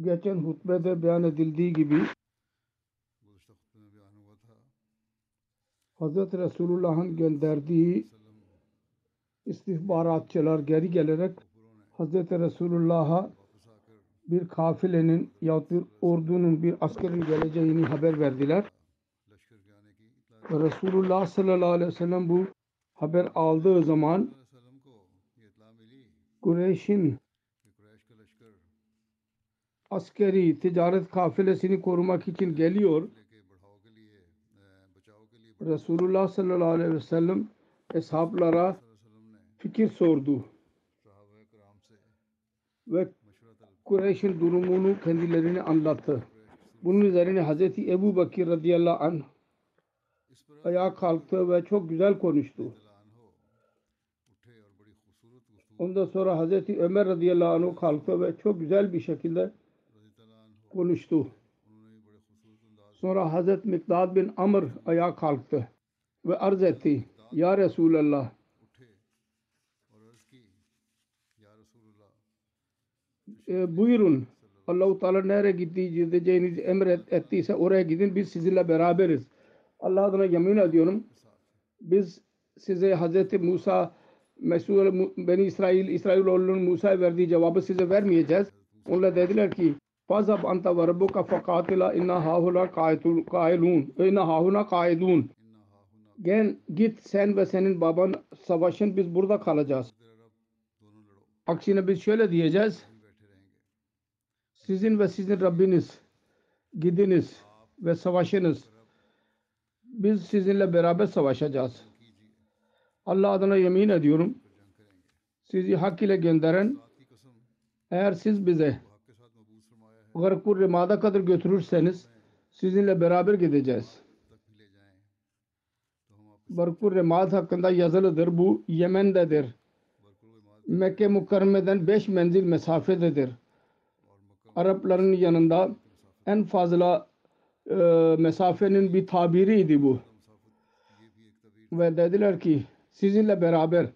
Geçen hutbede beyan edildiği gibi Hz. Resulullah'ın gönderdiği istihbaratçılar geri gelerek Hz. Resulullah'a bir kafilenin yahut bir ordunun bir askerin geleceğini haber verdiler. Ve Resulullah sallallahu aleyhi ve sellem bu haber aldığı zaman Kureyş'in askeri ticaret kafilesini korumak için geliyor. Resulullah sallallahu aleyhi ve sellem eshablara fikir sordu. Ve Kureyş'in durumunu kendilerine anlattı. Bunun üzerine Hazreti Ebu Bakir radıyallahu anh ayağa kalktı ve çok güzel konuştu. Ondan sonra Hazreti Ömer radıyallahu anh kalktı ve çok güzel bir şekilde konuştu. Sonra Hazreti Mikdad bin Amr ayağa kalktı ve arz etti. Ya Resulallah e, buyurun Allah-u Teala nereye gideceğinizi emret ettiyse oraya gidin biz sizinle beraberiz. Allah adına yemin ediyorum biz size Hazreti Musa Mesul Beni İsrail İsrailoğlu'nun Musa'ya verdiği cevabı size vermeyeceğiz. Onlar dediler ki Fazab anta ve rabbuka fakatila inna hahuna kailun inna hahuna kaidun Gel git sen ve senin baban savaşın biz burada kalacağız. Aksine biz şöyle diyeceğiz. Sizin ve sizin Rabbiniz gidiniz ve savaşınız. Biz sizinle beraber savaşacağız. Allah adına yemin ediyorum. Sizi hak ile gönderen eğer siz bize Garkur Rima'da kadar götürürseniz sizinle beraber gideceğiz. Barkur Rimad hakkında yazılıdır. Bu Yemen'dedir. Mekke mukarremeden 5 menzil mesafededir. Arapların yanında en fazla e, mesafenin bir tabiriydi bu. Ve dediler ki sizinle beraber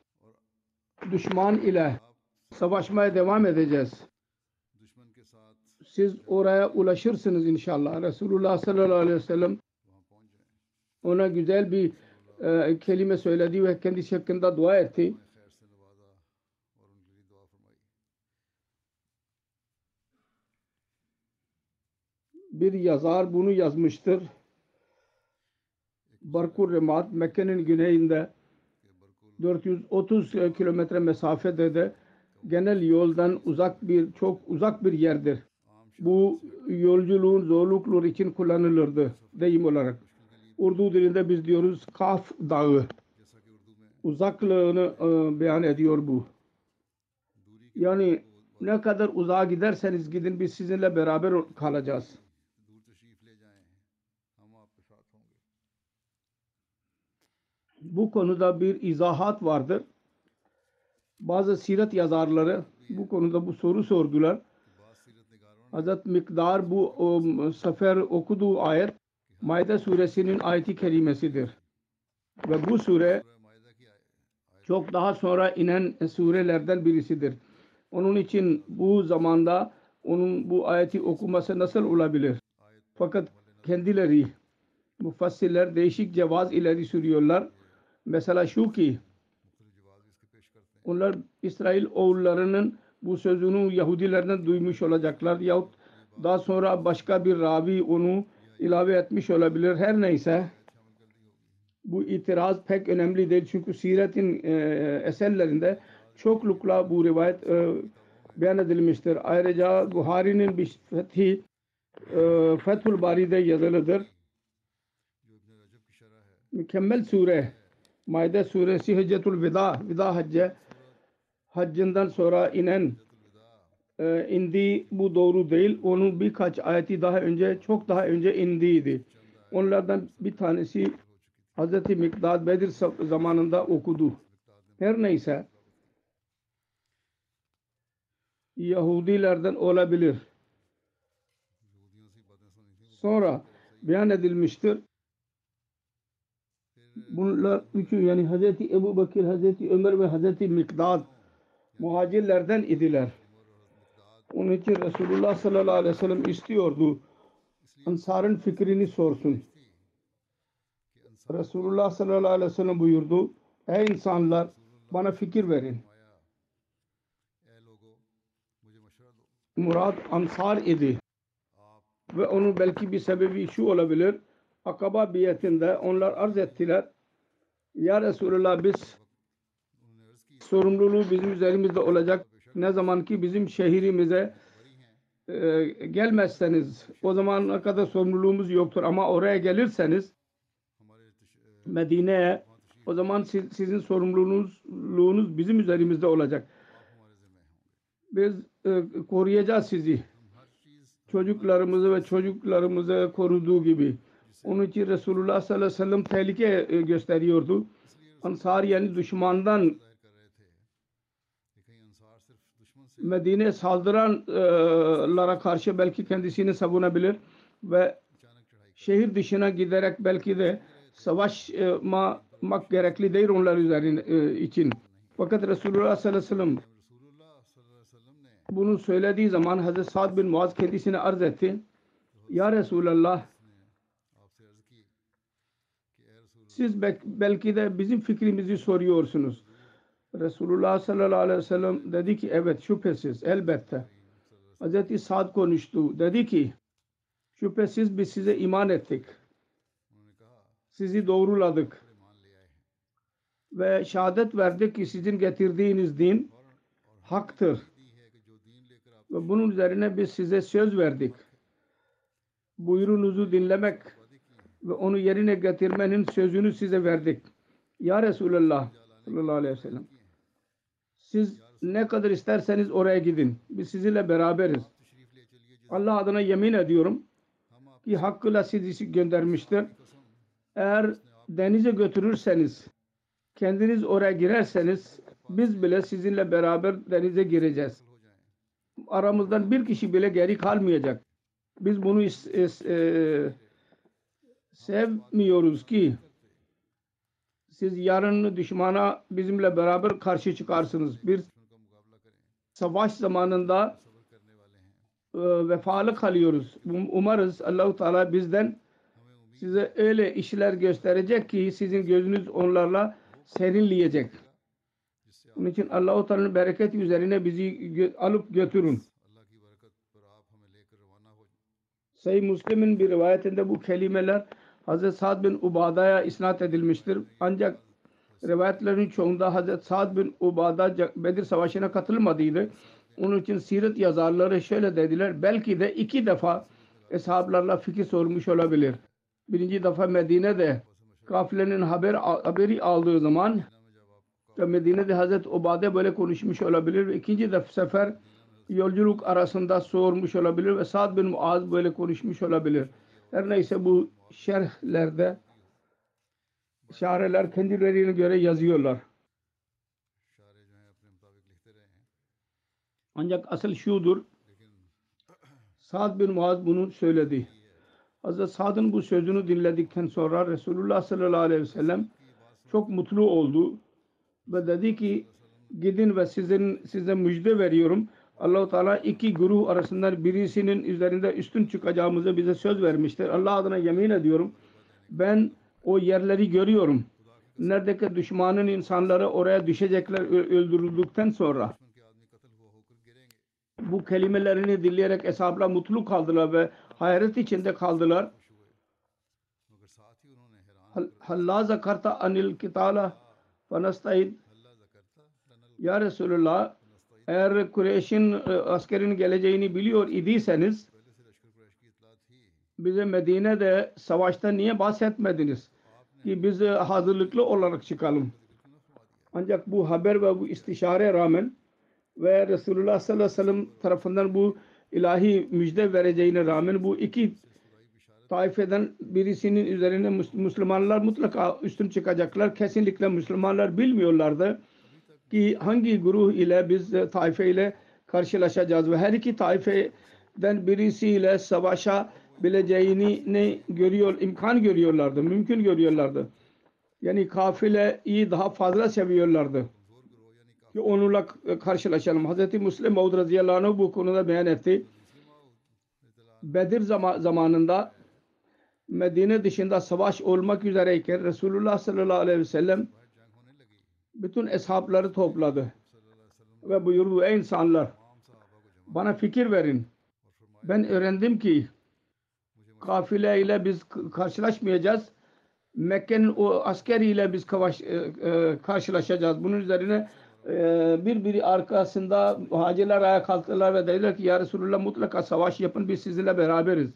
düşman ile savaşmaya devam edeceğiz. Siz oraya ulaşırsınız inşallah. Resulullah sallallahu aleyhi ve sellem ona güzel bir e, kelime söyledi ve kendi hakkında dua etti. Bir yazar bunu yazmıştır. Barkur Remat Mekke'nin güneyinde 430 kilometre mesafede de genel yoldan uzak bir çok uzak bir yerdir. Bu yolculuğun zorlukları için kullanılırdı deyim olarak. Urdu dilinde biz diyoruz Kaf Dağı. Uzaklığını e, beyan ediyor bu. Yani ne kadar uzağa giderseniz gidin biz sizinle beraber kalacağız. Bu konuda bir izahat vardır. Bazı siret yazarları bu konuda bu soru sordular. Hazret Mikdar bu o, sefer okuduğu ayet Maide suresinin ayeti kerimesidir. Ve bu sure çok daha sonra inen surelerden birisidir. Onun için bu zamanda onun bu ayeti okuması nasıl olabilir? Fakat kendileri mufassirler değişik cevaz ileri sürüyorlar. Mesela şu ki onlar İsrail oğullarının bu sözünü Yahudilerden duymuş olacaklar yahut daha sonra başka bir ravi onu ilave etmiş olabilir. Her neyse bu itiraz pek önemli değil çünkü siretin e, eserlerinde çoklukla bu rivayet e, beyan edilmiştir. Ayrıca Buhari'nin bir fethi e, Fethül Bari'de yazılıdır. Mükemmel sure Maide suresi Hiccetul Vida Vida Hacce haccından sonra inen e, indi bu doğru değil. Onun birkaç ayeti daha önce çok daha önce indiydi. Onlardan bir tanesi Hz. Mikdad Bedir zamanında okudu. Her neyse Yahudilerden olabilir. Sonra beyan edilmiştir. Bunlar üçü yani Hz. Ebu Bakir, Hz. Ömer ve Hz. Mikdad muhacirlerden idiler. Onun için Resulullah sallallahu aleyhi ve sellem istiyordu. Ansar'ın fikrini sorsun. Resulullah sallallahu aleyhi ve sellem buyurdu. Ey insanlar bana fikir verin. Murad Ansar idi. Ve onun belki bir sebebi şu olabilir. Akaba biyetinde onlar arz ettiler. Ya Resulullah biz sorumluluğu bizim üzerimizde olacak. Ne zaman ki bizim şehrimize e, gelmezseniz o zamana kadar sorumluluğumuz yoktur ama oraya gelirseniz Medine'ye o zaman siz, sizin sorumluluğunuz bizim üzerimizde olacak. Biz e, koruyacağız sizi. Çocuklarımızı ve çocuklarımızı koruduğu gibi. Onun için Resulullah sallallahu aleyhi ve sellem tehlike e, gösteriyordu. Ansar yani düşmandan Medine saldıranlara karşı belki kendisini savunabilir ve şehir dışına giderek belki de savaşmak gerekli değil onlar üzerine için. Fakat Resulullah sallallahu aleyhi ve sellem bunu söylediği zaman Hazreti Sa'd bin Muaz kendisine arz etti. Ya Resulallah siz belki de bizim fikrimizi soruyorsunuz. Resulullah sallallahu aleyhi ve sellem dedi ki evet şüphesiz elbette. Hazreti Sa'd konuştu. Dedi ki şüphesiz biz size iman ettik. Sizi doğruladık. Ve şehadet verdik ki sizin getirdiğiniz din haktır. Ve bunun üzerine biz size söz verdik. Buyrunuzu dinlemek ve onu yerine getirmenin sözünü size verdik. Ya Resulallah sallallahu aleyhi ve sellem siz ne kadar isterseniz oraya gidin. Biz sizinle beraberiz. Allah adına yemin ediyorum ki hakkıyla sizi göndermiştir. Eğer denize götürürseniz kendiniz oraya girerseniz biz bile sizinle beraber denize gireceğiz. Aramızdan bir kişi bile geri kalmayacak. Biz bunu e, sevmiyoruz ki siz yarın düşmana bizimle beraber karşı çıkarsınız. Bir savaş zamanında e, vefalı kalıyoruz. Umarız Allahu Teala bizden size öyle işler gösterecek ki sizin gözünüz onlarla serinleyecek. Onun için Allah-u Teala'nın bereketi üzerine bizi alıp götürün. Sayı Müslim'in bir rivayetinde bu kelimeler Hazreti Sa'd bin Ubada'ya isnat edilmiştir. Ancak rivayetlerin çoğunda Hazreti Sa'd bin Ubada Bedir Savaşı'na katılmadıydı. Onun için siret yazarları şöyle dediler. Belki de iki defa eshablarla fikir sormuş olabilir. Birinci defa Medine'de kafilenin haber, haberi aldığı zaman Medine'de Hazreti Ubade böyle konuşmuş olabilir. İkinci defa sefer yolculuk arasında sormuş olabilir ve Sa'd bin Muaz böyle konuşmuş olabilir. Her neyse bu şerhlerde şareler kendilerine göre yazıyorlar. Ancak asıl şudur Sa'd bin Muaz bunu söyledi. Hazreti Sa'd'ın bu sözünü dinledikten sonra Resulullah sallallahu aleyhi ve sellem çok mutlu oldu ve dedi ki gidin ve sizin size müjde veriyorum. Allahu Teala iki grup arasından birisinin üzerinde üstün çıkacağımızı bize söz vermiştir. Allah adına yemin ediyorum. Ben o yerleri görüyorum. Neredeki düşmanın insanları oraya düşecekler öldürüldükten sonra bu kelimelerini dinleyerek eshabla mutlu kaldılar ve hayret içinde kaldılar. Halla zakarta anil kitala fanastayid Ya Resulullah eğer Kureyş'in e, askerin geleceğini biliyor idiyseniz bize Medine'de savaşta niye bahsetmediniz ki biz e, hazırlıklı olarak çıkalım. Ancak bu haber ve bu istişare rağmen ve Resulullah sallallahu aleyhi ve sellem tarafından bu ilahi müjde vereceğine rağmen bu iki taifeden birisinin üzerine Müslümanlar mutlaka üstün çıkacaklar. Kesinlikle Müslümanlar bilmiyorlardı ki hangi güruh ile biz e, taife ile karşılaşacağız ve her iki taifeden birisiyle savaşabileceğini ne görüyor, imkan görüyorlardı, mümkün görüyorlardı. Yani kafileyi daha fazla seviyorlardı. Ki onunla k- karşılaşalım. Hz. Müslim Maud radıyallahu bu konuda beyan etti. Bedir zama- zamanında Medine dışında savaş olmak üzereyken Resulullah sallallahu aleyhi ve sellem bütün eshabları topladı. Ve buyurdu ey insanlar bana fikir verin. Ben öğrendim ki kafile ile biz karşılaşmayacağız. Mekke'nin o askeriyle biz kavaş, e, e, karşılaşacağız. Bunun üzerine e, birbiri arkasında muhacirler ayağa kalktılar ve dediler ki ya Resulullah mutlaka savaş yapın biz sizinle beraberiz.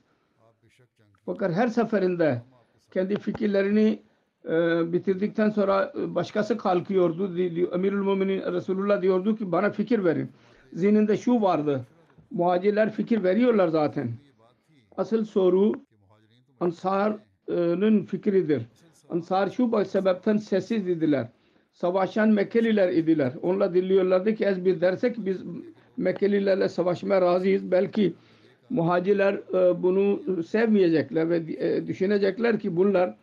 Fakat her seferinde kendi fikirlerini e, bitirdikten sonra e, başkası kalkıyordu. Di- di- Emirül Müminin Resulullah diyordu ki bana fikir verin. Zihninde şu vardı. Muhacirler fikir veriyorlar zaten. Asıl soru Ansar'ın fikridir. Ansar şu sebepten sessiz idiler. Savaşan Mekkeliler idiler. Onlar dinliyorlardı ki ez bir dersek biz Mekkelilerle savaşmaya razıyız. Belki muhacirler e, bunu sevmeyecekler ve e, düşünecekler ki bunlar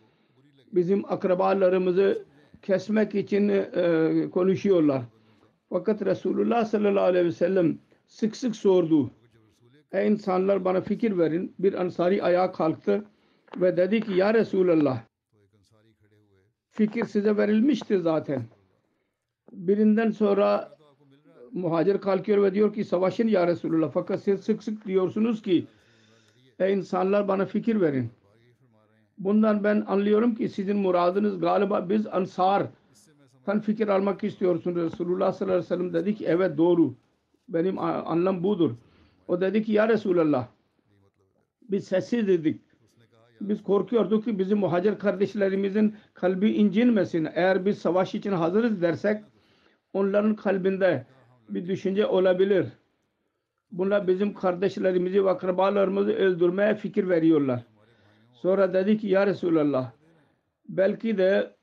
bizim akrabalarımızı kesmek için e, konuşuyorlar. Fakat Resulullah sallallahu aleyhi ve sellem sık sık sordu. Ey insanlar bana fikir verin. Bir ansari ayağa kalktı ve dedi ki ya Resulallah fikir size verilmiştir zaten. Birinden sonra muhacir kalkıyor ve diyor ki savaşın ya Resulullah. Fakat siz sık sık diyorsunuz ki ey insanlar bana fikir verin. Bundan ben anlıyorum ki sizin muradınız galiba biz ansardan fikir almak istiyorsunuz. Resulullah sallallahu aleyhi ve sellem dedi ki evet doğru. Benim anlam budur. O dedi ki ya Resulallah biz sessiz dedik. Biz korkuyorduk ki bizim muhacir kardeşlerimizin kalbi incinmesin. Eğer biz savaş için hazırız dersek onların kalbinde bir düşünce olabilir. Bunlar bizim kardeşlerimizi ve akrabalarımızı öldürmeye fikir veriyorlar. Sonra dedi ki ya Resulallah belki de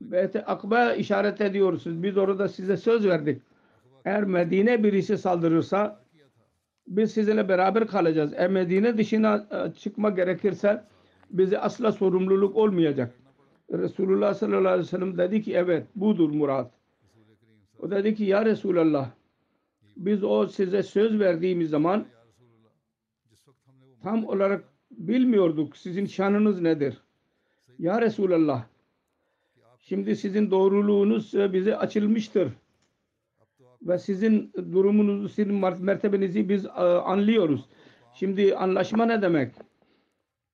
Beyt-i Akba işaret ediyorsunuz. Biz orada size söz verdik. Eğer Medine birisi saldırırsa biz sizinle beraber kalacağız. Eğer Medine dışına e, çıkma gerekirse bize asla sorumluluk olmayacak. Resulullah sallallahu aleyhi ve sellem dedi ki evet budur murat. O dedi ki ya Resulallah biz o size söz verdiğimiz zaman tam olarak bilmiyorduk sizin şanınız nedir. Ya Resulallah şimdi sizin doğruluğunuz e, bize açılmıştır ve sizin durumunuzu, sizin mer- mertebenizi biz e, anlıyoruz. Şimdi anlaşma ne demek?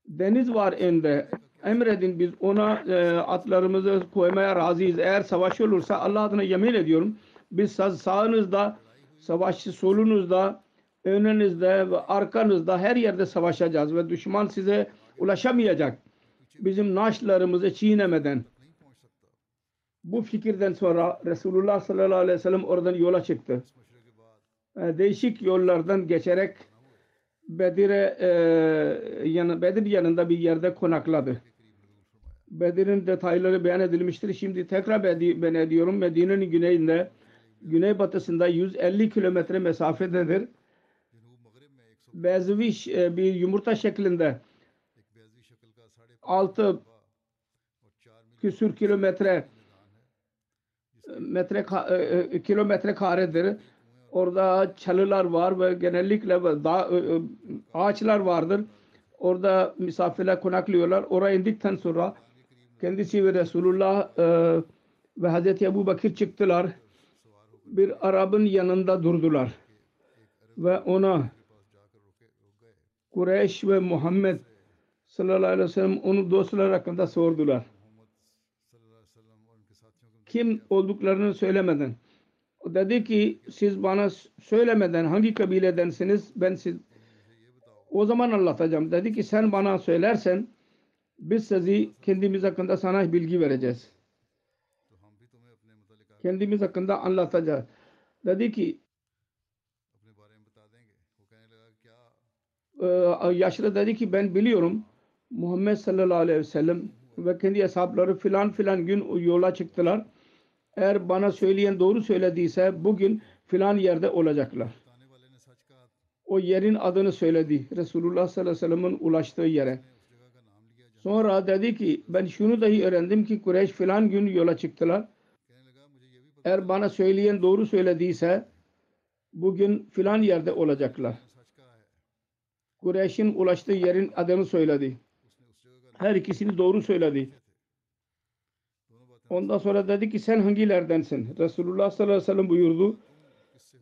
Deniz var ende. Emredin biz ona e, atlarımızı koymaya razıyız. Eğer savaş olursa Allah adına yemin ediyorum biz sağ- sağınızda, savaşçı solunuzda, önünüzde ve arkanızda her yerde savaşacağız ve düşman size ulaşamayacak. Bizim naşlarımızı çiğnemeden. Bu fikirden sonra Resulullah sallallahu aleyhi ve sellem oradan yola çıktı. E, Değişik yollardan geçerek Bedir'e e, yanı, Bedir yanında bir yerde konakladı. Bedir'in detayları beyan edilmiştir. Şimdi tekrar ben ediyorum. Medine'nin güneyinde, güneybatısında 150 kilometre mesafededir bezevi e, bir yumurta şeklinde 6 küsür kilometre e, metre e, kilometre karedir. Orada çalılar var ve genellikle da, ağaçlar vardır. Orada misafirler konaklıyorlar. Oraya indikten sonra kendisi ve Resulullah ve Hazreti Ebu Bakir çıktılar. Bir Arap'ın yanında durdular. Ve ona Kureyş ve Muhammed sallallahu aleyhi ve sellem onu dostlar hakkında sordular. Kim olduklarını söylemeden. O dedi ki siz bana söylemeden hangi kabiledensiniz ben siz o zaman anlatacağım. Dedi ki sen bana söylersen biz sizi kendimiz hakkında sana bilgi vereceğiz. Kendimiz hakkında anlatacağız. Dedi ki Ee, yaşlı dedi ki ben biliyorum Muhammed sallallahu aleyhi ve sellem ve kendi hesapları filan filan gün yola çıktılar. Eğer bana söyleyen doğru söylediyse bugün filan yerde olacaklar. O yerin adını söyledi. Resulullah sallallahu aleyhi ve sellem'in ulaştığı yere. Sonra dedi ki ben şunu dahi öğrendim ki Kureyş filan gün yola çıktılar. Eğer bana söyleyen doğru söylediyse bugün filan yerde olacaklar. Kureyş'in ulaştığı yerin adını söyledi. Her ikisini doğru söyledi. Ondan sonra dedi ki sen hangilerdensin? Resulullah sallallahu aleyhi ve sellem buyurdu.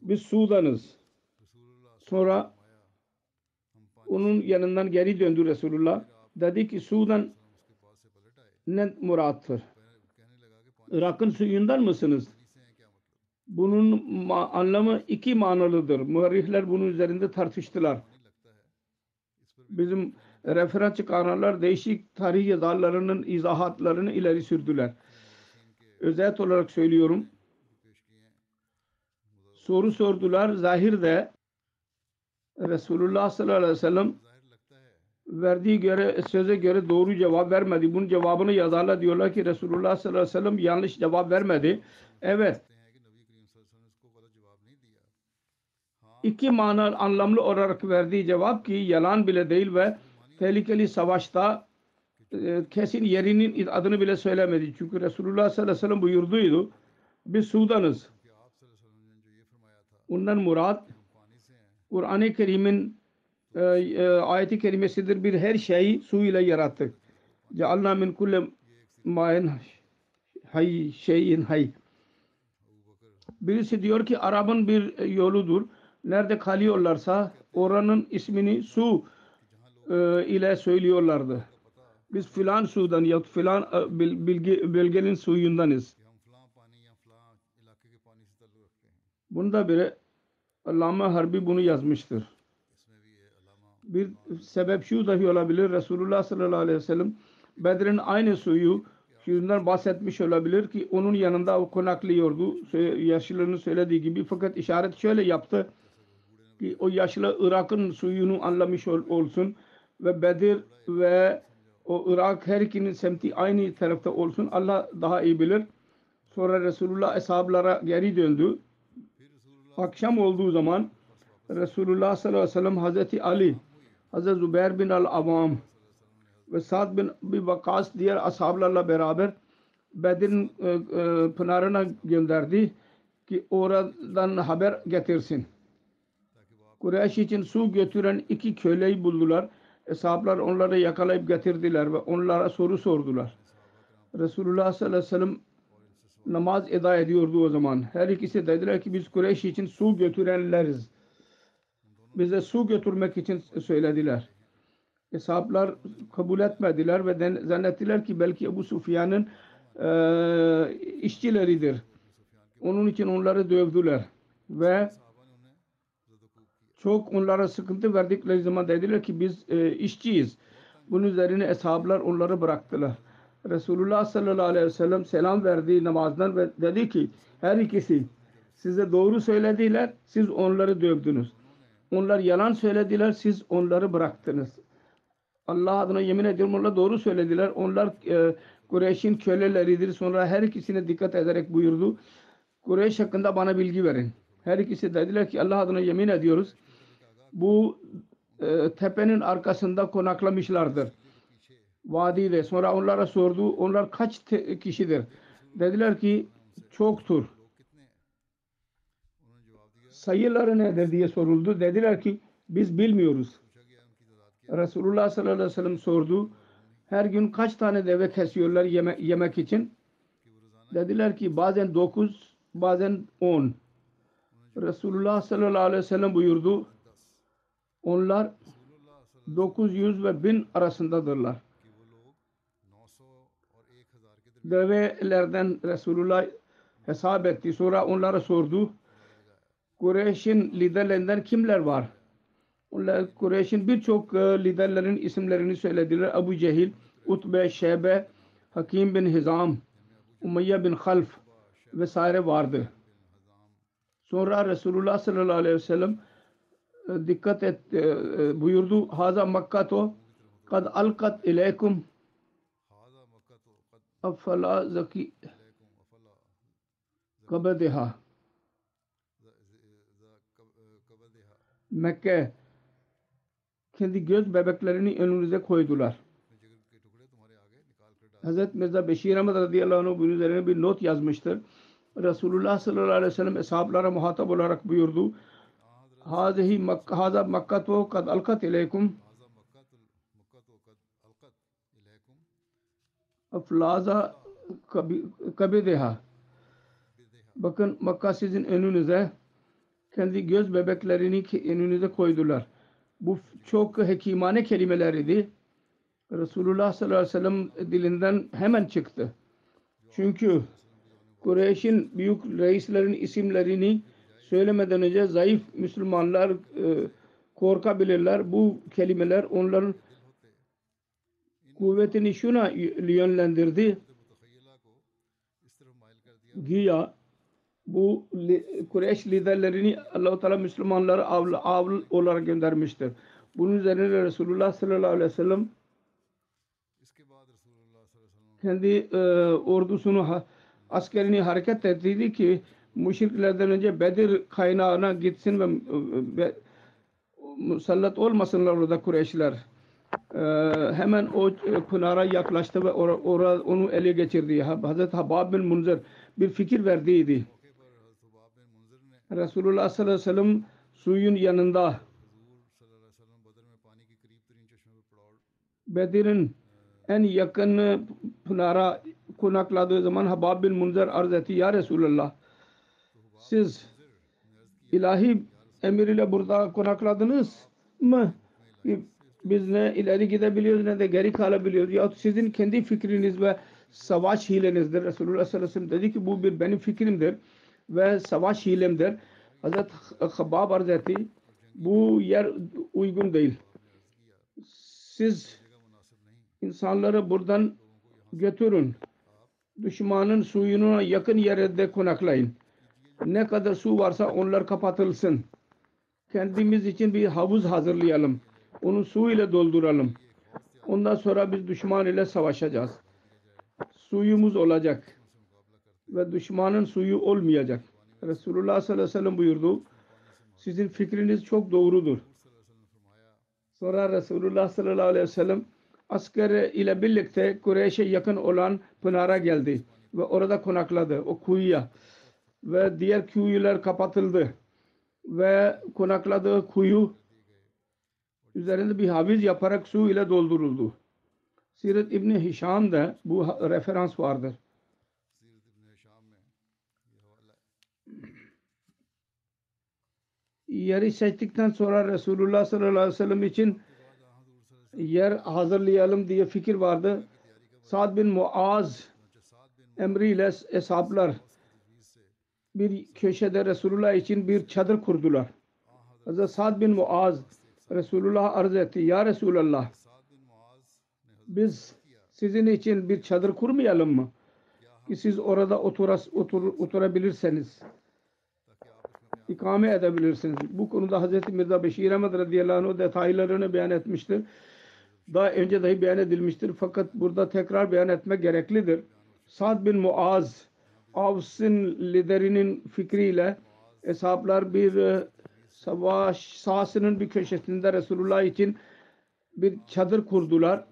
Biz Sudan'ız. Sonra onun yanından geri döndü Resulullah. Dedi ki Sudan ne murattır? Irak'ın suyundan mısınız? Bunun anlamı iki manalıdır. Muharrihler bunun üzerinde tartıştılar bizim refera çıkaranlar değişik tarih yazarlarının izahatlarını ileri sürdüler. Özet olarak söylüyorum. Soru sordular. Zahirde Resulullah sallallahu aleyhi ve sellem verdiği göre söze göre doğru cevap vermedi. Bunun cevabını yazarlar diyorlar ki Resulullah sallallahu aleyhi ve sellem yanlış cevap vermedi. Evet iki mana anlamlı olarak verdiği cevap ki yalan bile değil ve tehlikeli savaşta e, kesin yerinin adını bile söylemedi. Çünkü Resulullah sallallahu aleyhi ve sellem buyurduydu. Biz Sudan'ız. Ondan murat Kur'an-ı Kerim'in e, e, ayeti kerimesidir. Bir her şeyi su ile yarattık. Cealna min kulle main hay şeyin hay. Birisi diyor ki Arap'ın bir yoludur nerede kalıyorlarsa oranın ismini su e, ile söylüyorlardı. Biz filan sudan ya filan e, bilgi, bölgenin suyundanız. Bunda bile Allama Harbi bunu yazmıştır. Bir sebep şu dahi olabilir. Resulullah sallallahu aleyhi ve sellem Bedir'in aynı suyu yüzünden bahsetmiş olabilir ki onun yanında o konaklıyordu. Yaşlılarının söylediği gibi fakat işaret şöyle yaptı ki o yaşlı Irak'ın suyunu anlamış ol- olsun ve Bedir ve o Irak her ikinin semti aynı tarafta olsun. Allah daha iyi bilir. Sonra Resulullah eshablara geri döndü. Akşam olduğu zaman Resulullah sallallahu aleyhi ve sellem Hazreti Ali, Hazreti Zübeyir bin al-Avam ve Sa'd bin Abi Vakkas diğer ashablarla beraber Bedir'in e, e, pınarına gönderdi ki oradan haber getirsin. Kureyş için su götüren iki köleyi buldular. Eshablar onları yakalayıp getirdiler ve onlara soru sordular. Resulullah sallallahu aleyhi ve sellem namaz eda ediyordu o zaman. Her ikisi dediler ki biz Kureyş için su götürenleriz. Bize su götürmek için söylediler. Hesaplar kabul etmediler ve zannettiler ki belki Ebu Sufyan'ın eee, işçileridir. Onun için onları dövdüler ve çok onlara sıkıntı verdikleri zaman dediler ki biz e, işçiyiz. Bunun üzerine eshablar onları bıraktılar. Resulullah sallallahu aleyhi ve sellem selam verdi namazdan ve dedi ki her ikisi size doğru söylediler siz onları dövdünüz. Onlar yalan söylediler siz onları bıraktınız. Allah adına yemin ediyorum onlar doğru söylediler. Onlar e, Kureyş'in köleleridir. Sonra her ikisine dikkat ederek buyurdu. Kureyş hakkında bana bilgi verin. Her ikisi dediler ki Allah adına yemin ediyoruz. Bu e, tepenin arkasında konaklamışlardır. Vadide. Sonra onlara sordu. Onlar kaç kişidir? Dediler ki çoktur. Sayıları nedir diye soruldu. Dediler ki biz bilmiyoruz. Resulullah sallallahu aleyhi ve sellem sordu. Her gün kaç tane deve kesiyorlar yeme- yemek için? Dediler ki bazen 9, bazen 10. Resulullah sallallahu aleyhi ve sellem buyurdu. Onlar 900 ve 1000 arasındadırlar. Develerden Resulullah hesap etti. Sonra onlara sordu. Kureyş'in liderlerinden kimler var? Onlar Kureyş'in birçok e, liderlerin isimlerini söylediler. Abu Cehil, Utbe, Şebe, Hakim bin Hizam, Umayya bin Half vesaire vardı. Sonra Resulullah sallallahu aleyhi ve sellem dikkat et e, e, buyurdu. Haza makkato kad alkat ileykum afala zaki kabedeha Mekke kendi göz bebeklerini önünüze koydular. Hazret Mirza Beşir Ahmet radıyallahu anh bunun üzerine bir not yazmıştır. Resulullah sallallahu aleyhi ve sellem eshablara muhatap olarak buyurdu. Makka, haza makkatu kad alkat ileykum aflaza kabi- kabideha. Bakın Makka sizin önünüze kendi göz bebeklerini önünüze koydular. Bu çok hekimane kelimeler idi. Resulullah sallallahu aleyhi ve sellem dilinden hemen çıktı. Çünkü Kureyş'in büyük reislerin isimlerini söylemeden önce zayıf Müslümanlar e, korkabilirler. Bu kelimeler onların kuvvetini şuna yönlendirdi. Güya bu Kureyş liderlerini Allah-u Teala Müslümanları avl, avl olarak göndermiştir. Bunun üzerine Resulullah sallallahu aleyhi ve sellem kendi e, ordusunu askerini hareket ettiydi ki müşriklerden önce Bedir kaynağına gitsin ve, ve musallat olmasınlar orada Kureyşler. E, hemen o e, pınara yaklaştı ve ora, ora, onu ele geçirdi. Ha- Hazreti Habab bin Munzir bir fikir verdiydi. Resulullah sallallahu aleyhi ve sellem suyun yanında Bedir'in en yakın pınara konakladığı zaman Habab bin Munzir arz etti. Ya Resulallah siz ilahi emir ile burada konakladınız mı? Biz ne ileri gidebiliyoruz ne de geri kalabiliyoruz. Ya sizin kendi fikriniz ve savaş hilenizdir. Resulullah sallallahu aleyhi ve sellem dedi ki bu bir benim fikrimdir ve savaş hilemdir. Hazreti Habab arz etti. Bu yer uygun değil. Siz insanları buradan götürün. Düşmanın suyuna yakın yerde konaklayın. Ne kadar su varsa onlar kapatılsın. Kendimiz için bir havuz hazırlayalım. Onu su ile dolduralım. Ondan sonra biz düşman ile savaşacağız. Suyumuz olacak. Ve düşmanın suyu olmayacak. Resulullah sallallahu aleyhi ve sellem buyurdu. Sizin fikriniz çok doğrudur. Sonra Resulullah sallallahu aleyhi ve sellem asker ile birlikte Kureyş'e yakın olan Pınar'a geldi ve orada konakladı o kuyuya ve diğer kuyular kapatıldı ve konakladığı kuyu üzerinde bir haviz yaparak su ile dolduruldu. Siret İbni Hişam'da bu referans vardır. Yeri seçtikten sonra Resulullah sallallahu aleyhi ve sellem için yer hazırlayalım diye fikir vardı. Sa'd bin Muaz emriyle eshaplar bir köşede Resulullah için bir çadır kurdular. Hazreti Sa'd bin Muaz Resulullah arz etti. Ya Resulallah biz sizin için bir çadır kurmayalım mı? Ki siz orada oturas, otur, oturabilirseniz ikame edebilirsiniz. Bu konuda Hazreti Mirza Beşir Ahmet radıyallahu anh detaylarını beyan etmiştir. Daha önce dahi beyan edilmiştir. Fakat burada tekrar beyan etmek gereklidir. Sa'd bin Muaz Avs'ın liderinin fikriyle hesaplar bir e, savaş sahasının bir köşesinde Resulullah için bir çadır kurdular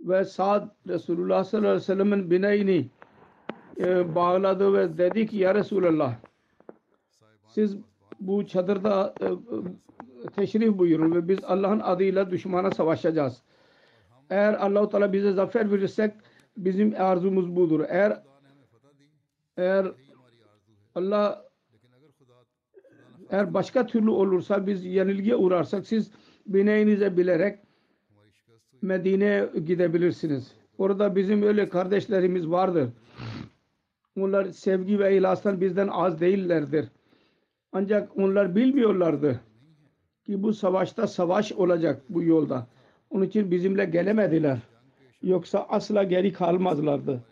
ve Sa'd Resulullah sallallahu aleyhi ve sellem'in bineğini e, bağladı ve dedi ki ya Resulallah siz bu çadırda e, e, teşrif buyurun ve biz Allah'ın adıyla düşmana savaşacağız. Eğer Allah-u Teala bize zafer verirsek bizim arzumuz budur. Eğer eğer Allah eğer başka türlü olursa biz yenilgiye uğrarsak siz bineğinize bilerek Medine'ye gidebilirsiniz. Orada bizim öyle kardeşlerimiz vardır. Onlar sevgi ve ihlastan bizden az değillerdir. Ancak onlar bilmiyorlardı ki bu savaşta savaş olacak bu yolda. Onun için bizimle gelemediler. Yoksa asla geri kalmazlardı.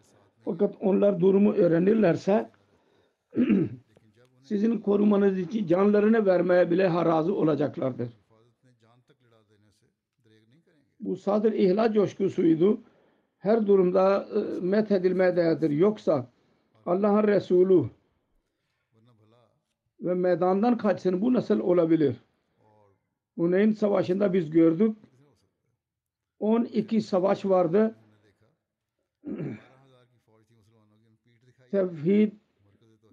Fakat onlar durumu öğrenirlerse sizin korumanız için canlarını vermeye bile razı olacaklardır. Bu sadır ihla coşkusuydu. Her durumda e, met edilmeye değerdir. Yoksa Allah'ın Resulü ve meydandan kaçsın bu nasıl olabilir? Huneyn Savaşı'nda biz gördük. 12 savaş vardı. Tevhid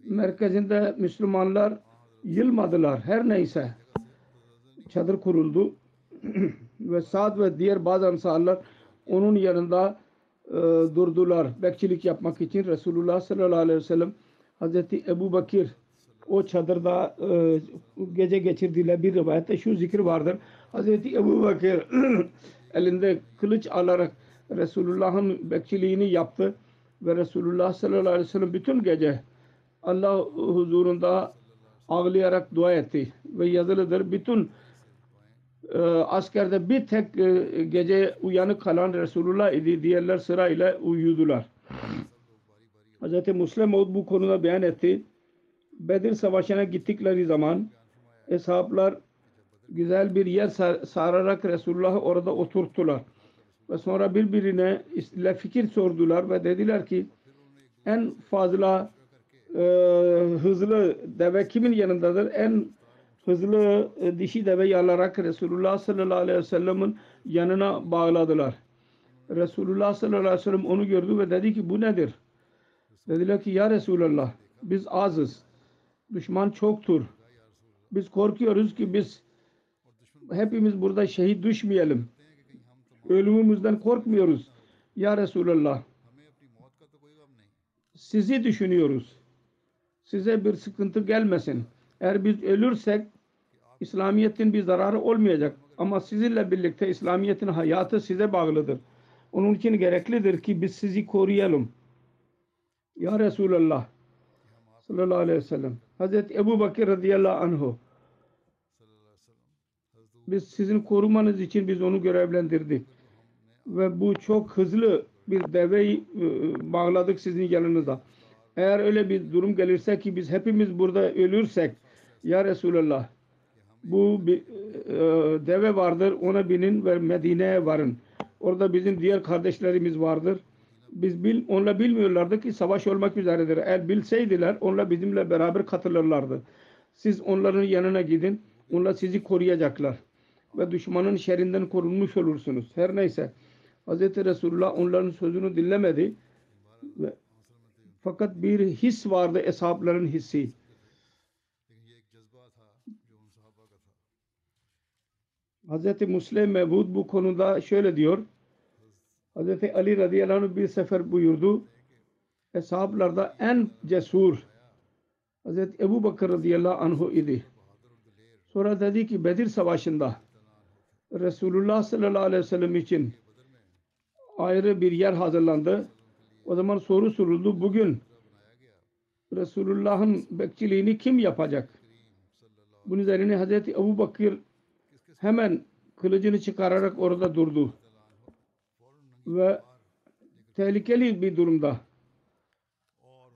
merkezinde Müslümanlar yılmadılar. Her neyse. Çadır kuruldu. Ve Sa'd ve diğer bazı ansarlar onun yanında e, durdular. Bekçilik yapmak için Resulullah sallallahu aleyhi ve sellem Hazreti Ebu Bakir o çadırda e, gece geçirdiler. Bir rivayette şu zikir vardır. Hazreti Ebu Bakir elinde kılıç alarak Resulullah'ın bekçiliğini yaptı ve Resulullah sallallahu aleyhi ve sellem bütün gece Allah huzurunda ağlayarak dua etti ve yazılıdır bütün e, askerde bir tek e, gece uyanık kalan Resulullah idi. Diğerler sırayla uyudular. Hz. Muslim bu konuda beyan etti. Bedir Savaşı'na gittikleri zaman eshaplar güzel bir yer sar- sararak Resulullah'ı orada oturttular. Ve sonra birbirine fikir sordular ve dediler ki en fazla e, hızlı deve kimin yanındadır? En hızlı e, dişi deveyi alarak Resulullah sallallahu aleyhi ve sellem'in yanına bağladılar. Resulullah sallallahu aleyhi ve sellem onu gördü ve dedi ki bu nedir? Dediler ki ya Resulallah biz azız. Düşman çoktur. Biz korkuyoruz ki biz hepimiz burada şehit düşmeyelim. Ölümümüzden korkmuyoruz. Ya Resulallah sizi düşünüyoruz. Size bir sıkıntı gelmesin. Eğer biz ölürsek İslamiyet'in bir zararı olmayacak. Ama sizinle birlikte İslamiyet'in hayatı size bağlıdır. Onun için gereklidir ki biz sizi koruyalım. Ya Resulallah sallallahu aleyhi ve sellem Hazreti Ebu Bakır radıyallahu anhu biz sizin korumanız için biz onu görevlendirdik. Ve bu çok hızlı bir deveyi e, bağladık sizin yanınıza. Eğer öyle bir durum gelirse ki biz hepimiz burada ölürsek ya Resulallah bu bir e, deve vardır ona binin ve Medine'ye varın. Orada bizim diğer kardeşlerimiz vardır. Biz bil, onunla bilmiyorlardı ki savaş olmak üzeredir. Eğer bilseydiler onunla bizimle beraber katılırlardı. Siz onların yanına gidin. Onlar sizi koruyacaklar. Ve düşmanın şerrinden korunmuş olursunuz. Her neyse. Hz. Resulullah onların sözünü dinlemedi. Ve, fakat bir his vardı eshapların hissi. Hz. Muslim Mevud bu konuda şöyle diyor. Hz. Ali radıyallahu anh bir sefer buyurdu. Eshablarda en cesur Hz. Ebu Bakır radıyallahu anh idi. Sonra dedi ki Bedir Savaşı'nda Resulullah sallallahu aleyhi ve sellem için ayrı bir yer hazırlandı. O zaman soru soruldu. Bugün Resulullah'ın bekçiliğini kim yapacak? Bunun üzerine Hazreti Ebu Bakır hemen kılıcını çıkararak orada durdu. Ve tehlikeli bir durumda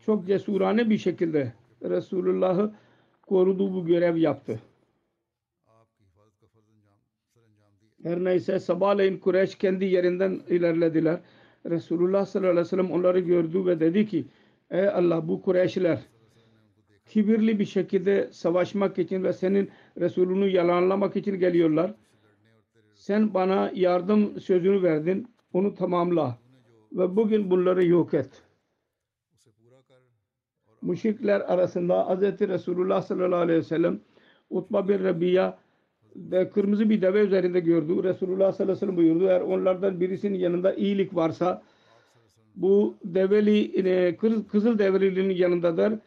çok cesurane bir şekilde Resulullah'ı koruduğu bu görev yaptı. Her neyse sabahleyin Kureyş kendi yerinden ilerlediler. Resulullah sallallahu aleyhi ve sellem onları gördü ve dedi ki Ey Allah bu Kureyşler kibirli bir şekilde savaşmak için ve senin Resulünü yalanlamak için geliyorlar. Sen bana yardım sözünü verdin. Onu tamamla. Ve bugün bunları yok et. Müşrikler arasında Hz. Resulullah sallallahu aleyhi ve sellem Utba bin Rabia ve kırmızı bir deve üzerinde gördü. Resulullah sallallahu aleyhi ve sellem buyurdu. Eğer onlardan birisinin yanında iyilik varsa bu develi e, kızıl develinin yanındadır.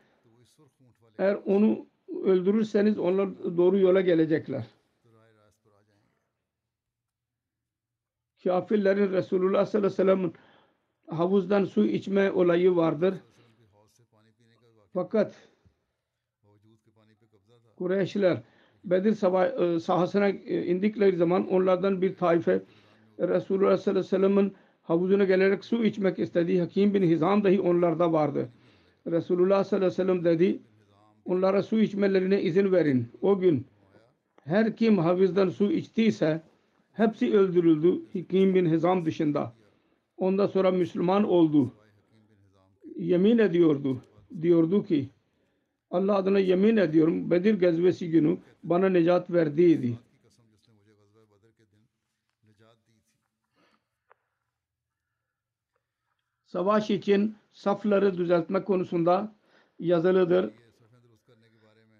Eğer onu öldürürseniz onlar doğru yola gelecekler. Kafirlerin Resulullah sallallahu aleyhi ve sellem'in havuzdan su içme olayı vardır. Fakat Kureyşler Bedir savaş, e, sahasına e, indikleri zaman onlardan bir taife e, Resulullah sallallahu aleyhi ve sellem'in havuzuna gelerek su içmek istediği Hakim bin Hizam dahi onlarda vardı. Resulullah sallallahu aleyhi ve sellem dedi onlara su içmelerine izin verin. O gün her kim havuzdan su içtiyse hepsi öldürüldü Hakim bin Hizam dışında. Ondan sonra Müslüman oldu. Yemin ediyordu. Diyordu ki Allah adına yemin ediyorum Bedir gazvesi günü bana necat verdiydi. Savaş için safları düzeltme konusunda yazılıdır.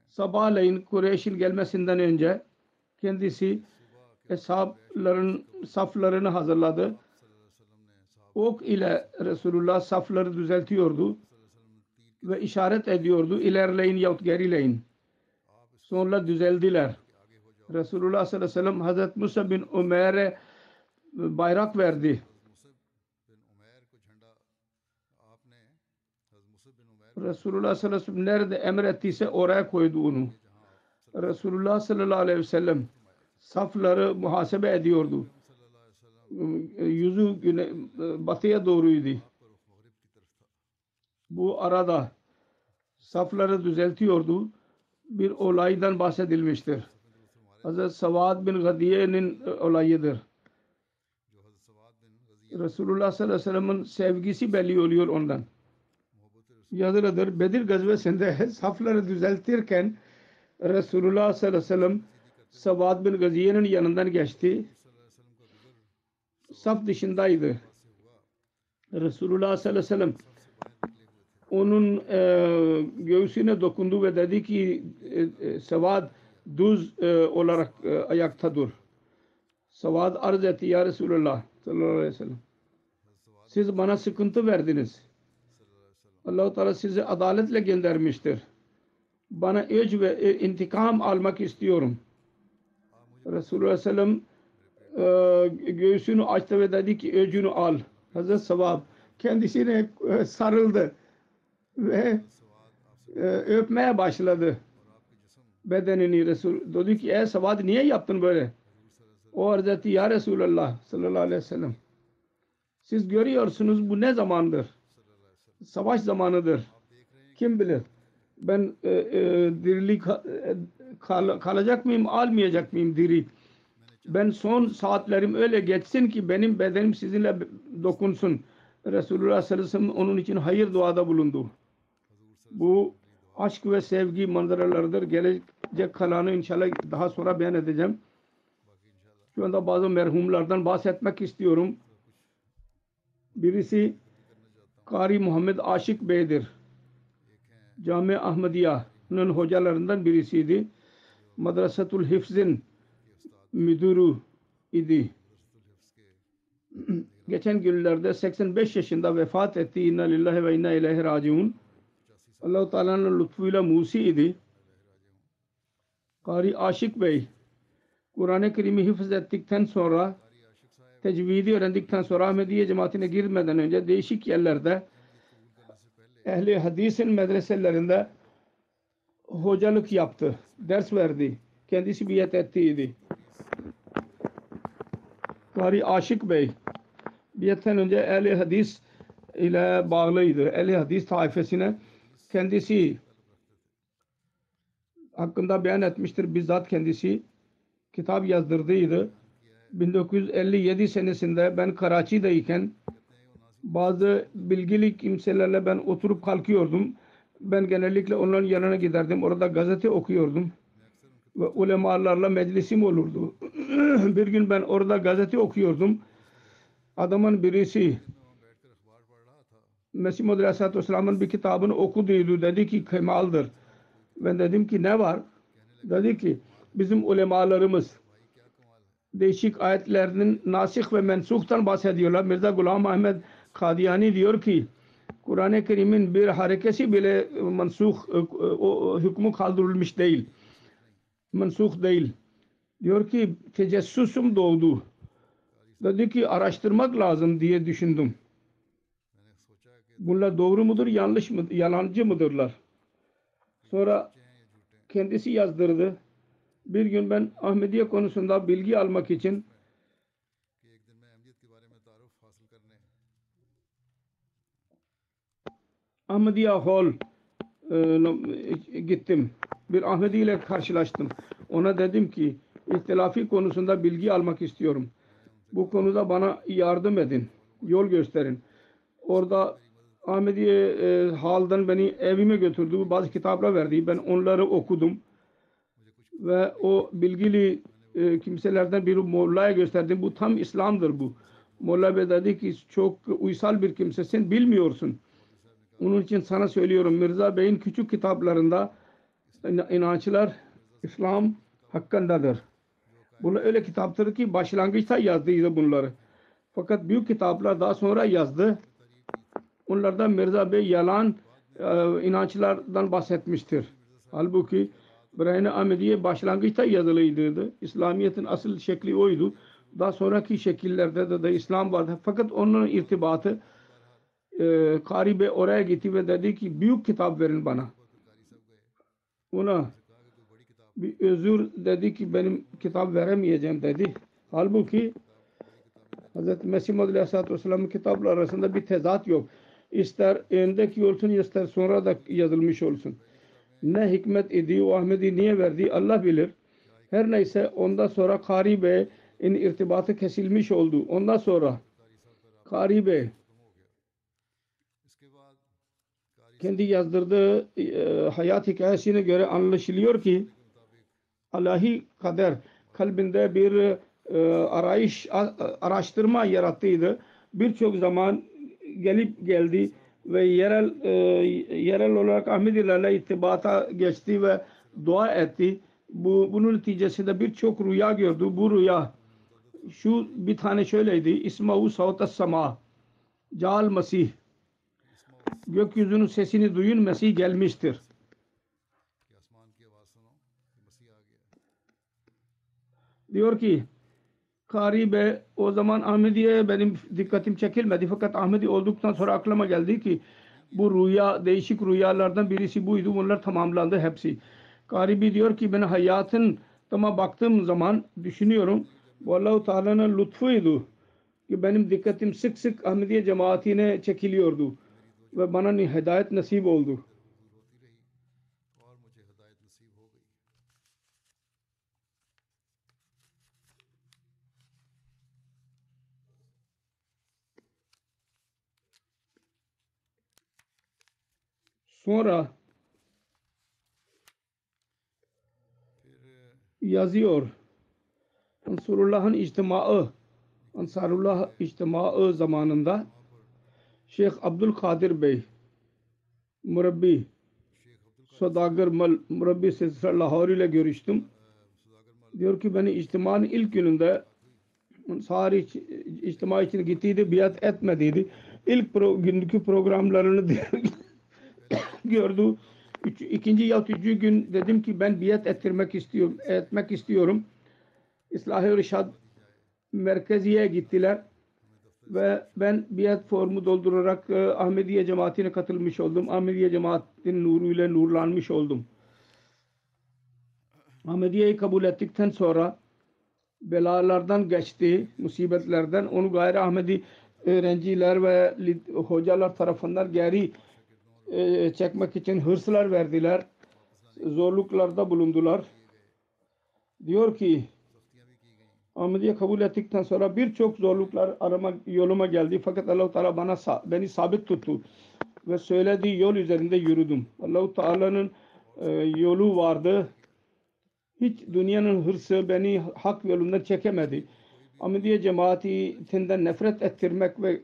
Sabahleyin Kureyş'in gelmesinden önce kendisi hesapların saflarını hazırladı. Ok ile Resulullah safları düzeltiyordu ve işaret ediyordu. İlerleyin yahut gerileyin. Sonra düzeldiler. Resulullah sallallahu aleyhi ve sellem Hazreti Musa bin Ömer'e e, bayrak verdi. Resulullah sallallahu aleyhi ve sellem nerede emrettiyse oraya koydu onu. Resulullah sallallahu aleyhi ve sellem safları muhasebe ediyordu. E, yüzü güne, e, batıya doğruydu bu arada safları düzeltiyordu. Bir olaydan bahsedilmiştir. Hz. Savad bin Gadiye'nin e, olayıdır. Resulullah sallallahu aleyhi ve sellem'in sevgisi belli oluyor ondan. Yazılıdır. Bedir gazvesinde safları düzeltirken Resulullah sallallahu aleyhi ve sellem Savad bin Gaziye'nin yanından geçti. Saf dışındaydı. Resulullah sallallahu aleyhi ve sellem onun e, göğsüne dokundu ve dedi ki e, e, Savad düz e, olarak e, ayakta dur. Savad arz etti ya Resulullah sallallahu aleyhi ve sellem. Siz bana sıkıntı verdiniz. Allah-u Teala sizi adaletle göndermiştir. Bana öc ve e, intikam almak istiyorum. Resulullah sellem e, göğsünü açtı ve dedi ki öcünü al. Hazreti Savab kendisine e, sarıldı ve e, öpmeye başladı bedenini Resul dedi ki ey Savad niye yaptın böyle? O arz etti ya Resulallah sallallahu aleyhi ve sellem. Siz görüyorsunuz bu ne zamandır? Savaş zamanıdır. Kim bilir? Ben e, e, dirili e, kal- kalacak mıyım, almayacak mıyım diri? Ben son saatlerim öyle geçsin ki benim bedenim sizinle dokunsun. Resulullah sallallahu aleyhi ve sellem onun için hayır duada bulundu. Bu aşk ve sevgi manzaralarıdır. Gelecek kalanı inşallah daha sonra beyan edeceğim. Şu anda bazı merhumlardan bahsetmek istiyorum. Birisi Kari Muhammed Aşık Bey'dir. Cami Ahmediya'nın hocalarından birisiydi. Madrasatul Hifz'in müdürü idi. Geçen günlerde 85 yaşında vefat etti. İnna lillahi ve inna ileyhi raciun. Allah-u Teala'nın lütfuyla Musi idi. Kari Aşık Bey Kur'an-ı Kerim'i hifz ettikten sonra tecvidi öğrendikten sonra Ahmediye cemaatine girmeden önce değişik yerlerde ehli hadisin medreselerinde hocalık yaptı. Ders verdi. Kendisi biyet ettiydi. Kari Aşık Bey biyetten önce ehli hadis ile bağlıydı. Ehli hadis taifesine kendisi hakkında beyan etmiştir. Bizzat kendisi kitap yazdırdıydı. 1957 senesinde ben Karachi'deyken bazı bilgili kimselerle ben oturup kalkıyordum. Ben genellikle onların yanına giderdim. Orada gazete okuyordum. ve ulemalarla meclisim olurdu. bir gün ben orada gazete okuyordum. Adamın birisi Mesih Muhammed Aleyhisselatü Vesselam'ın bir kitabını okuduydu. Dedi ki kemaldir. Ben dedim ki ne var? Dedi ki bizim ulemalarımız değişik ayetlerinin nasih ve mensuktan bahsediyorlar. Mirza Gulam Ahmet Kadiyani diyor ki Kur'an-ı Kerim'in bir harekesi bile mensuh e, o hükmü kaldırılmış değil. Mensuh değil. Diyor ki tecessüsüm doğdu. Dedi ki araştırmak lazım diye düşündüm bunlar doğru mudur, yanlış mı, yalancı mıdırlar? Sonra kendisi yazdırdı. Bir gün ben Ahmediye konusunda bilgi almak için Ahmediye Hall e, e, gittim. Bir Ahmedi ile karşılaştım. Ona dedim ki ihtilafi konusunda bilgi almak istiyorum. Bu konuda bana yardım edin. Yol gösterin. Orada Ahmediye e, halden beni evime götürdü. Bazı kitaplar verdi. Ben onları okudum. Ve o bilgili e, kimselerden biri Molla'ya gösterdim. Bu tam İslam'dır bu. Molla Bey dedi ki çok uysal bir kimsesin bilmiyorsun. Onun için sana söylüyorum Mirza Bey'in küçük kitaplarında in- inançlar İslam hakkındadır. Bunlar öyle kitaptır ki başlangıçta yazdıydı bunları. Fakat büyük kitaplar daha sonra yazdı. Onlarda Mirza Bey yalan e, inançlardan bahsetmiştir. Halbuki Brian Ahmediye başlangıçta yazılıydı. İslamiyet'in asıl şekli oydu. Daha sonraki şekillerde de, de İslam vardı. Fakat onun irtibatı e, Kari Bey oraya gitti ve dedi ki büyük kitap verin bana. Ona bir özür dedi ki benim kitap veremeyeceğim dedi. Halbuki Hz. Mesih Aleyhisselatü Vesselam'ın kitapları arasında bir tezat yok. İster öndeki olsun ister sonra da yazılmış olsun. Ne hikmet idi o Ahmedi niye verdi Allah bilir. Her neyse ondan sonra Karibe'nin irtibatı kesilmiş oldu. Ondan sonra Karibe kendi yazdırdığı e, hayat hikayesine göre anlaşılıyor ki Allahi kader kalbinde bir e, arayış a, araştırma yarattıydı. Birçok zaman gelip geldi ve yerel e, yerel olarak Ahmedilerle ittibata geçti ve dua etti. Bu bunun neticesinde birçok rüya gördü. Bu rüya şu bir tane şöyleydi. İsmahu savta sama. Cal Mesih. Gökyüzünün sesini duyun Mesih gelmiştir. Diyor ki Kari Bey o zaman Ahmediye benim dikkatim çekilmedi fakat Ahmedi olduktan sonra aklıma geldi ki bu rüya değişik rüyalardan birisi buydu. Bunlar tamamlandı hepsi. Kari Bey diyor ki ben hayatın tama baktığım zaman düşünüyorum bu Allah-u Teala'nın lütfuydu ki benim dikkatim sık sık Ahmediye cemaatine çekiliyordu ve bana hidayet nasip oldu. Sonra yazıyor. Ansarullah'ın içtimaı Ansarullah içtimaı zamanında Şeyh Abdülkadir Bey Murabbi Sodagar Mal Murabbi Lahore ile görüştüm. Diyor ki beni içtimanın ilk gününde Ansari iç- içtima için gittiydi, biat etmediydi. İlk pro, gündeki programlarını gördü. Üç, ikinci ya üçüncü gün dedim ki ben biat ettirmek istiyorum, etmek istiyorum. İslahi Rişad merkeziye gittiler ve ben biat formu doldurarak e, Ahmediye cemaatine katılmış oldum. Ahmediye cemaatinin nuruyla nurlanmış oldum. Ahmediye'yi kabul ettikten sonra belalardan geçti, musibetlerden onu gayri Ahmedi öğrenciler ve hocalar tarafından geri e, çekmek için hırslar verdiler. Zorluklarda bulundular. Diyor ki Ahmediye kabul ettikten sonra birçok zorluklar arama yoluma geldi. Fakat Allah-u Teala bana beni sabit tuttu. Ve söylediği yol üzerinde yürüdüm. Allah-u Teala'nın e, yolu vardı. hiç dünyanın hırsı beni hak yolundan çekemedi. Ahmediye cemaatinden nefret ettirmek ve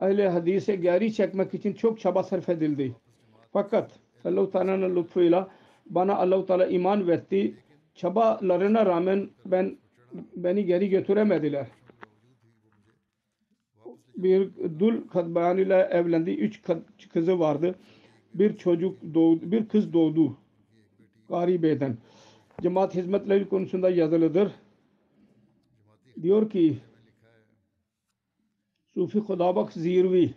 ehl hadise geri çekmek için çok çaba sarf edildi. Fakat Allah-u Teala'nın lütfuyla bana Allah-u Teala iman verdi. Çabalarına rağmen ben beni geri götüremediler. Bir dul kadbanıyla evlendi. Üç kızı vardı. Bir çocuk doğdu, bir kız doğdu. Garibe'den. Cemaat hizmetleri konusunda yazılıdır. Diyor ki Sufi Khudabak Zirvi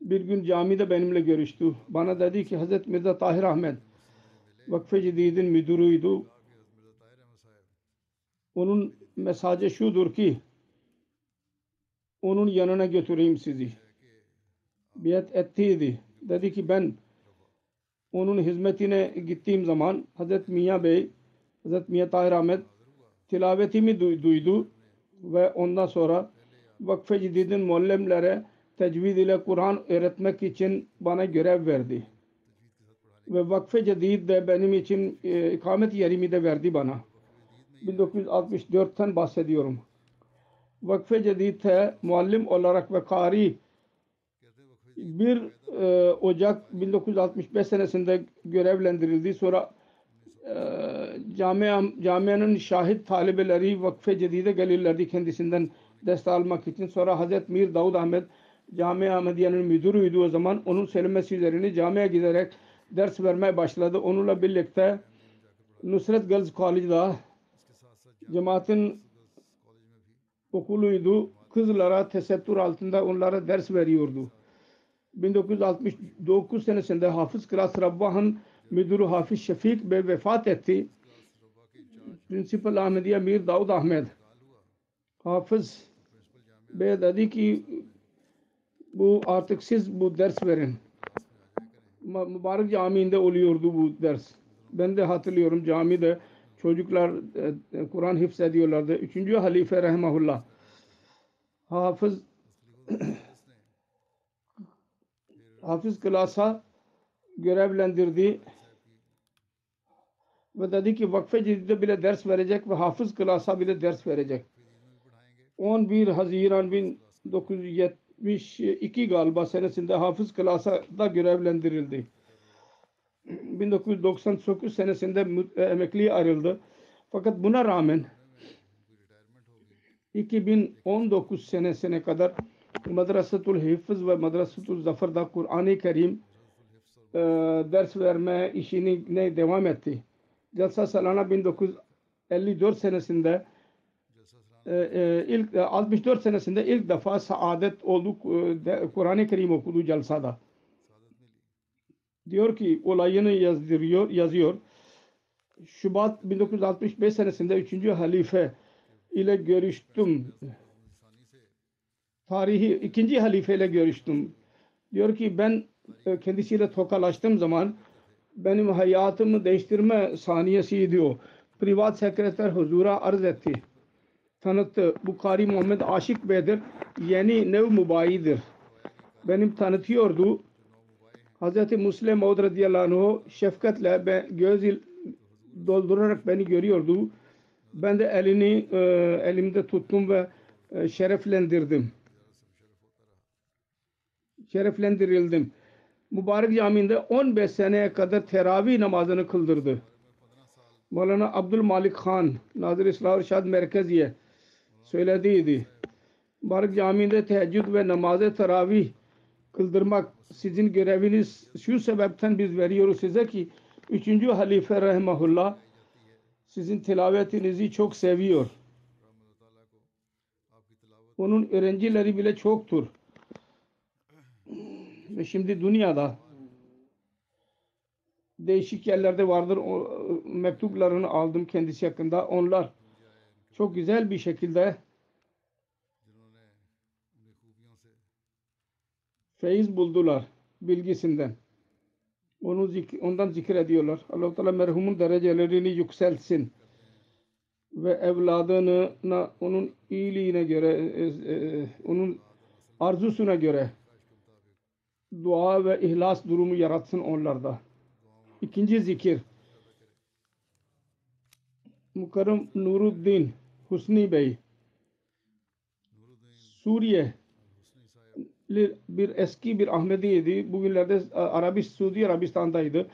bir gün camide benimle görüştü. Bana dedi ki Hazreti Mirza Tahir Ahmet Vakfe Cedid'in müdürüydü. Onun mesajı şudur ki onun yanına götüreyim sizi. Biat ettiydi. Dedi ki ben onun hizmetine gittiğim zaman Hazreti Miya Bey, Hazreti Miya Tahir Ahmet tilavetimi duy- duydu ve ondan sonra Vakfe Cidid'in muallimlere tecvid ile Kur'an öğretmek için bana görev verdi. Ve Vakfe Cedid de benim için e, ikamet yerimi de verdi bana. 1964'ten bahsediyorum. Vakfe Cedid'e muallim olarak ve kari 1 e, Ocak 1965 senesinde görevlendirildi. Sonra e, camia, camianın şahit talebeleri Vakfe Cedid'e gelirlerdi kendisinden ders almak için. Sonra Hazreti Mir Davud Ahmet Camia Ahmediye'nin müdürüydü o zaman. Onun söylemesi üzerine camiye giderek ders vermeye başladı. Onunla birlikte Nusret Girls College'da cemaatin okuluydu. Kızlara tesettür altında onlara ders veriyordu. 1969 senesinde Hafız Klas Rabbah'ın müdürü Hafız Şefik Bey vefat etti. Principal Ahmediye Mir Davud Ahmet Hafız Bey dedi ki bu artık siz bu ders verin. Mübarek Camii'nde oluyordu bu ders. Ben de hatırlıyorum camide çocuklar e, e, Kur'an hifzediyorlardı. Üçüncü halife rahimahullah. Hafız Hafız Kılasa görevlendirdi ve dedi ki Vakfe Cidid'de bile ders verecek ve Hafız Kılasa bile ders verecek. 11 Haziran 1972 galiba senesinde Hafız Kılasa'da görevlendirildi. 1999 senesinde e, emekliye ayrıldı. Fakat buna rağmen 2019 senesine kadar Madrasatul Hifz ve Madrasatul Zafer'da Kur'an-ı Kerim e, ders verme işine devam etti. Jalsa Salana 1954 senesinde ilk e, 64 senesinde ilk defa saadet olduk e, Kur'an-ı Kerim okudu Jalsa'da. Diyor ki olayını yazdırıyor, yazıyor. Şubat 1965 senesinde 3. halife ile görüştüm. Tarihi ikinci halife ile görüştüm. Diyor ki ben e, kendisiyle tokalaştığım zaman benim hayatımı değiştirme saniyesi diyor. Privat sekreter huzura arz etti. Tanıttı. Bu Kari Muhammed Aşık Bey'dir. Yeni nev mubayidir. Benim tanıtıyordu. Hz. Muslim Maud radıyallahu anh şefkatle ben göz doldurarak beni görüyordu. Ben de elini e, elimde tuttum ve e, şereflendirdim. Şereflendirildim. Mübarek Camii'nde 15 seneye kadar teravih namazını kıldırdı. Mevlana Abdülmalik Khan Nazır İslah Irşad Merkeziye söylediydi. Mübarek Camii'nde teheccüd ve namazı teravih kıldırmak sizin göreviniz şu sebepten biz veriyoruz size ki 3. halife rahimahullah sizin tilavetinizi çok seviyor. Onun öğrencileri bile çoktur. Ve şimdi dünyada değişik yerlerde vardır. O, mektuplarını aldım kendisi hakkında. Onlar çok güzel bir şekilde feyiz buldular bilgisinden. Onu zik- ondan zikir ediyorlar. Allah Teala merhumun derecelerini yükseltsin ve evladını na- onun iyiliğine göre e, e, onun arzusuna göre dua ve ihlas durumu yaratsın onlarda. İkinci zikir Mukarrem Nuruddin Husni Bey Suriye bir eski bir Ahmediydi. Bugünlerde Arabist Suudi Arabistan'daydı.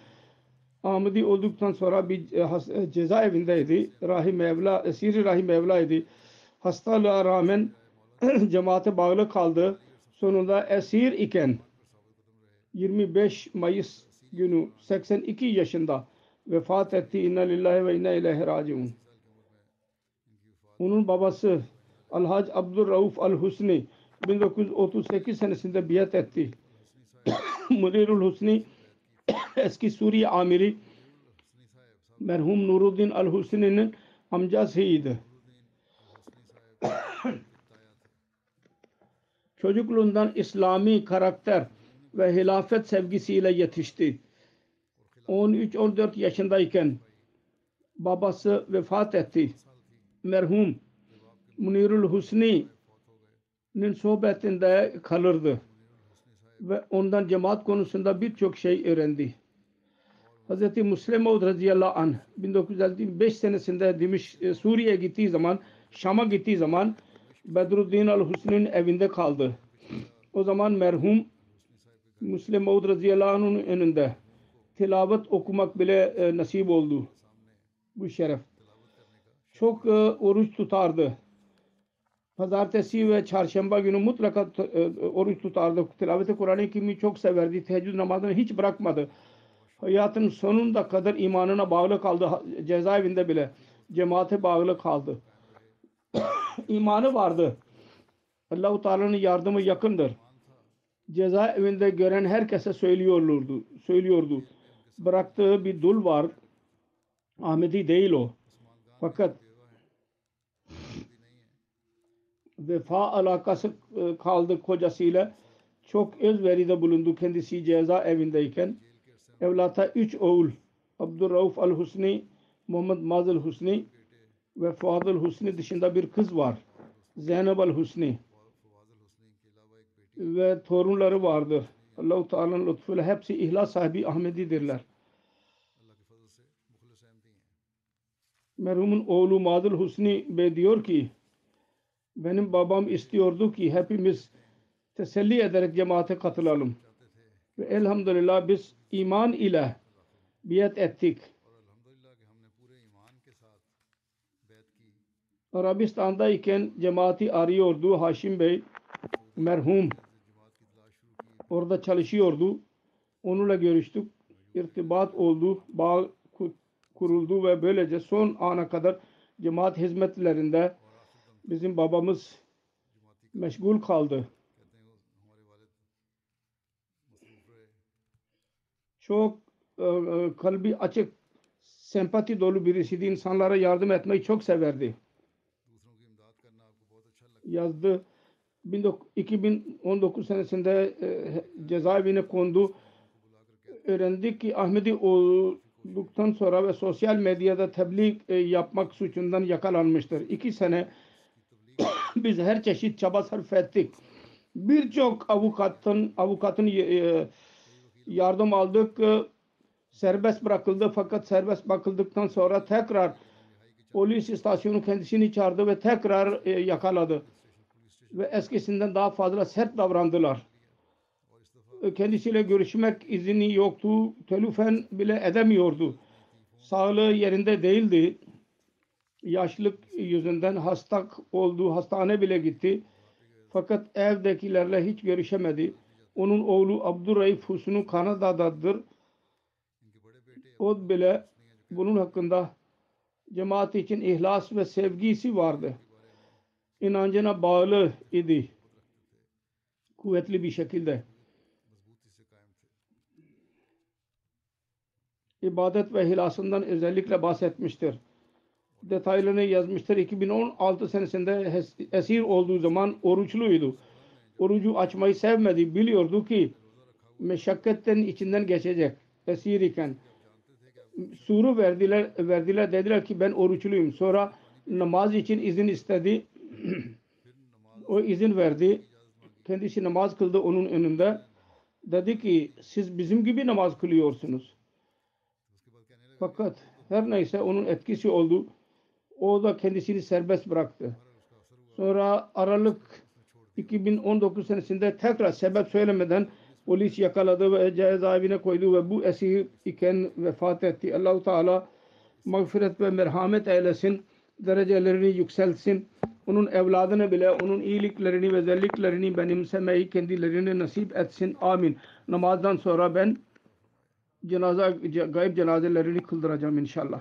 Ahmedi olduktan sonra bir e, e, cezaevindeydi. Rahim Mevla, esiri Rahim Mevla'ydı. Hastalığa rağmen cemaate bağlı kaldı. Sonunda esir iken 25 Mayıs günü 82 yaşında vefat etti. İnna lillahi ve inna ileyhi raciun. Onun babası Alhac Abdurrauf Al-Husni 1938 senesinde biat etti. Munirul Husni eski Suriye amiri merhum Nuruddin Al-Husni'nin amcasıydı. Çocukluğundan İslami karakter ve hilafet sevgisiyle yetişti. 13-14 yaşındayken babası vefat etti. Merhum Munirul Husni'nin sohbetinde kalırdı ve ondan cemaat konusunda birçok şey öğrendi. Hz. Müslim Maud radıyallahu anh 1955 senesinde Dimiş, e, Suriye'ye gittiği zaman Şam'a gittiği zaman Bedruddin al-Husni'nin evinde kaldı. O zaman merhum Müslim Maud radıyallahu anh'ın önünde tilavet okumak bile e, nasip oldu. Bu şeref. Çok e, oruç tutardı. Pazartesi ve çarşamba günü mutlaka t- e, oruç tutardı. Tilaveti Kur'an-ı Kerim'i çok severdi. Teheccüd namazını hiç bırakmadı. Hayatın sonunda kadar imanına bağlı kaldı. Cezaevinde bile cemaate bağlı kaldı. İmanı vardı. Allah-u Teala'nın yardımı yakındır. Cezaevinde gören herkese söylüyorlardı. Söylüyordu. Bıraktığı bir dul var. Ahmedi değil o. Fakat vefa alakası e, kaldı kocasıyla. Çok özveride bulundu kendisi ceza evindeyken. Evlata üç oğul Abdurrauf al-Husni, Muhammed Mazıl Husni ve Fadıl Husni dışında bir kız var. Zeynep al-Husni ve torunları vardır. Allah-u Teala'nın lütfuyla hepsi ihlas sahibi Ahmedidirler. Merhumun oğlu Madıl Husni Bey diyor ki benim babam istiyordu ki hepimiz teselli ederek cemaate katılalım. Ve elhamdülillah biz iman ile biat ettik. Arabistan'dayken cemaati arıyordu Haşim Bey merhum orada çalışıyordu. Onunla görüştük. İrtibat oldu. Bağ ku- kuruldu ve böylece son ana kadar cemaat hizmetlerinde bizim babamız meşgul kaldı. Çok e, e, kalbi açık, sempati dolu birisiydi. İnsanlara yardım etmeyi çok severdi. Yazdı. 19- 2019 senesinde e, cezaevine kondu. Öğrendik ki Ahmedi olduktan sonra ve sosyal medyada tebliğ yapmak suçundan yakalanmıştır. İki sene biz her çeşit çaba sarf ettik. Birçok avukatın avukatın e, yardım aldık. E, Serbest bırakıldı fakat serbest bırakıldıktan sonra tekrar polis istasyonu kendisini çağırdı ve tekrar e, yakaladı. Ve eskisinden daha fazla sert davrandılar. E, Kendisiyle görüşmek izni yoktu. Telefon bile edemiyordu. Sağlığı yerinde değildi yaşlılık yüzünden hasta oldu, hastane bile gitti. Fakat evdekilerle hiç görüşemedi. Onun oğlu Abdurraif Husnu Kanada'dadır. O bile bunun hakkında cemaat için ihlas ve sevgisi vardı. İnancına bağlı idi. Kuvvetli bir şekilde. İbadet ve ihlasından özellikle bahsetmiştir detaylarını yazmıştır. 2016 senesinde esir olduğu zaman oruçluydu. Orucu açmayı sevmedi. Biliyordu ki meşakkatten içinden geçecek esir iken. Suru verdiler, verdiler dediler ki ben oruçluyum. Sonra namaz için izin istedi. o izin verdi. Kendisi namaz kıldı onun önünde. Dedi ki siz bizim gibi namaz kılıyorsunuz. Fakat her neyse onun etkisi oldu. O da kendisini serbest bıraktı. Sonra Aralık 2019 senesinde tekrar sebep söylemeden polis yakaladı ve cezaevine koydu ve bu esir iken vefat etti. Allahu Teala mağfiret ve merhamet eylesin. Derecelerini yükseltsin. Onun evladını bile onun iyiliklerini ve özelliklerini benimsemeyi kendilerine nasip etsin. Amin. Namazdan sonra ben cenaze, gayb cenazelerini kıldıracağım inşallah.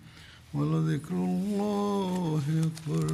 ولذكر الله أكبر